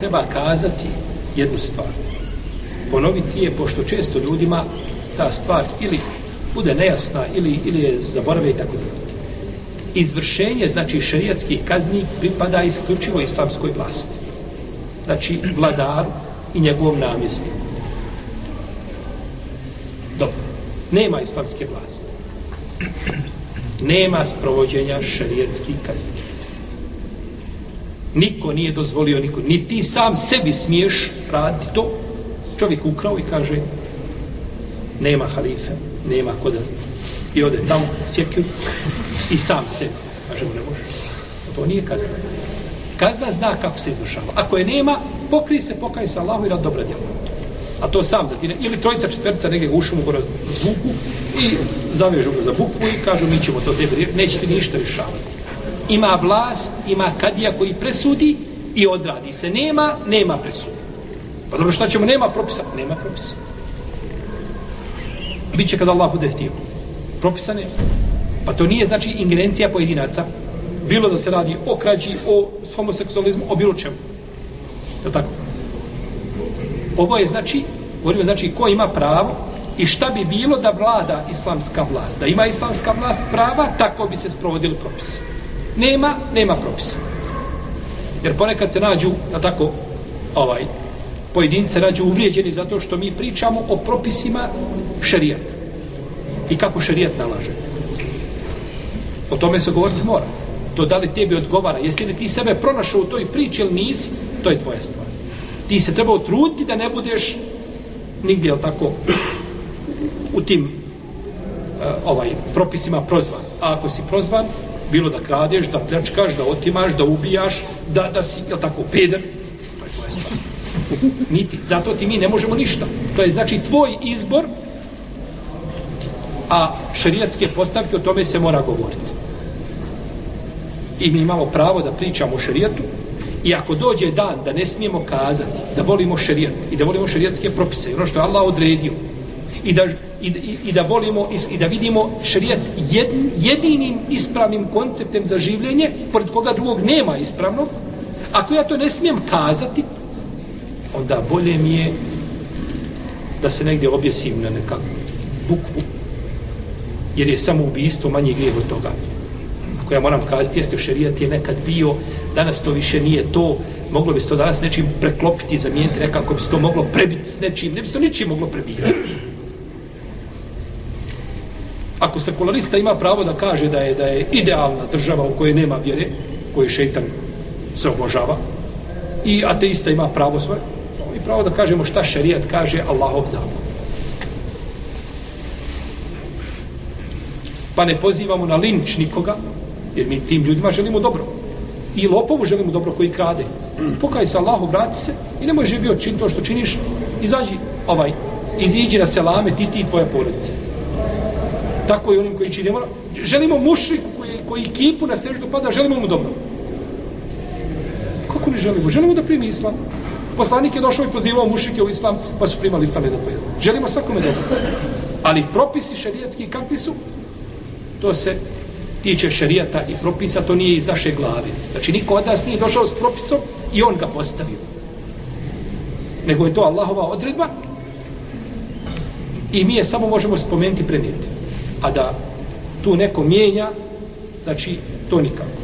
Treba kazati jednu stvar. Ponoviti je, pošto često ljudima ta stvar ili bude nejasna ili, ili je zaborave i tako dalje. Izvršenje, znači šerijatskih kazni, pripada isključivo islamskoj vlasti. Znači, vladaru i njegovom namjesniku. Dobro. Nema islamske vlasti. Nema sprovođenja šerijatskih kazni. Niko nije dozvolio, niko, ni ti sam sebi smiješ raditi to. Čovjek ukrao i kaže, nema halife, nema koda. I ode tamo, sjekio i sam sebi. Kaže mu, ne može. To nije kazna. Kazna zna kako se izvršava. Ako je nema, pokri se, pokaj se Allahu i rad dobra djela. A to sam da ti ne, ili trojica, četvrca, negdje u šumu gore buku i zavežu ga za bukvu i kažu mi ćemo to tebi, neće ti ništa rješavati ima vlast, ima kadija koji presudi i odradi se. Nema, nema presudi. Pa dobro, šta ćemo? Nema propisa. Nema propisa. Biće kada Allah bude htio. Propisa nema. Pa to nije znači ingerencija pojedinaca. Bilo da se radi o krađi, o homoseksualizmu, o bilo čemu. Je tako? Ovo je znači, govorimo znači ko ima pravo i šta bi bilo da vlada islamska vlast. Da ima islamska vlast prava, tako bi se sprovodili propisi nema, nema propisa. Jer ponekad se nađu, na tako, ovaj, pojedince nađu uvrijeđeni zato što mi pričamo o propisima šerijata. I kako šerijat nalaže. O tome se govoriti mora. To da li tebi odgovara. Jesi li ti sebe pronašao u toj priči ili nisi, to je tvoja stvar. Ti se treba utruditi da ne budeš nigdje, jel tako, u tim eh, ovaj propisima prozvan. A ako si prozvan, bilo da kradeš, da pljačkaš, da otimaš, da ubijaš, da, da si, jel tako, peder, to je tvoja stvar. Niti, zato ti mi ne možemo ništa. To je znači tvoj izbor, a šerijatske postavke o tome se mora govoriti. I mi imamo pravo da pričamo o šerijatu, i ako dođe dan da ne smijemo kazati da volimo šerijat i da volimo šerijatske propise, ono što je Allah odredio, i da, i, i, i da volimo i, i da vidimo šerijat jed, jedinim ispravnim konceptem za življenje, pored koga drugog nema ispravnog, ako ja to ne smijem kazati, onda bolje mi je da se negdje objesim na nekakvu bukvu, jer je samo ubijstvo manji grijeh od toga. Ako ja moram kazati, jeste šerijat je nekad bio, danas to više nije to, moglo bi se to danas nečim preklopiti, zamijeniti nekako bi se to moglo prebiti s nečim, ne bi se to ničim moglo prebijati ako sekularista ima pravo da kaže da je da je idealna država u kojoj nema vjere, koji šejtan se obožava, i ateista ima pravo svoje, i pravo da kažemo šta šerijat kaže Allahov zakon. Pa ne pozivamo na linč nikoga, jer mi tim ljudima želimo dobro. I lopovu želimo dobro koji krade. Pokaj se Allahu, vrati se i nemoj živio čin to što činiš, izađi ovaj, iziđi na selame ti ti i tvoja porodica tako i onim koji čini mora. Želimo mušriku koji, koji kipu na steždu pada, želimo mu dobro. Kako ne želimo? Želimo da primi islam. Poslanik je došao i pozivao mušike u islam, pa su primali islam jedan po jedan. Želimo svakome dobro. Ali propisi šarijatski kakvi su, to se tiče šarijata i propisa, to nije iz naše glave. Znači, niko od nas nije došao s propisom i on ga postavio. Nego je to Allahova odredba i mi je samo možemo spomenuti prenijeti a da tu neko mijenja, znači to nikako.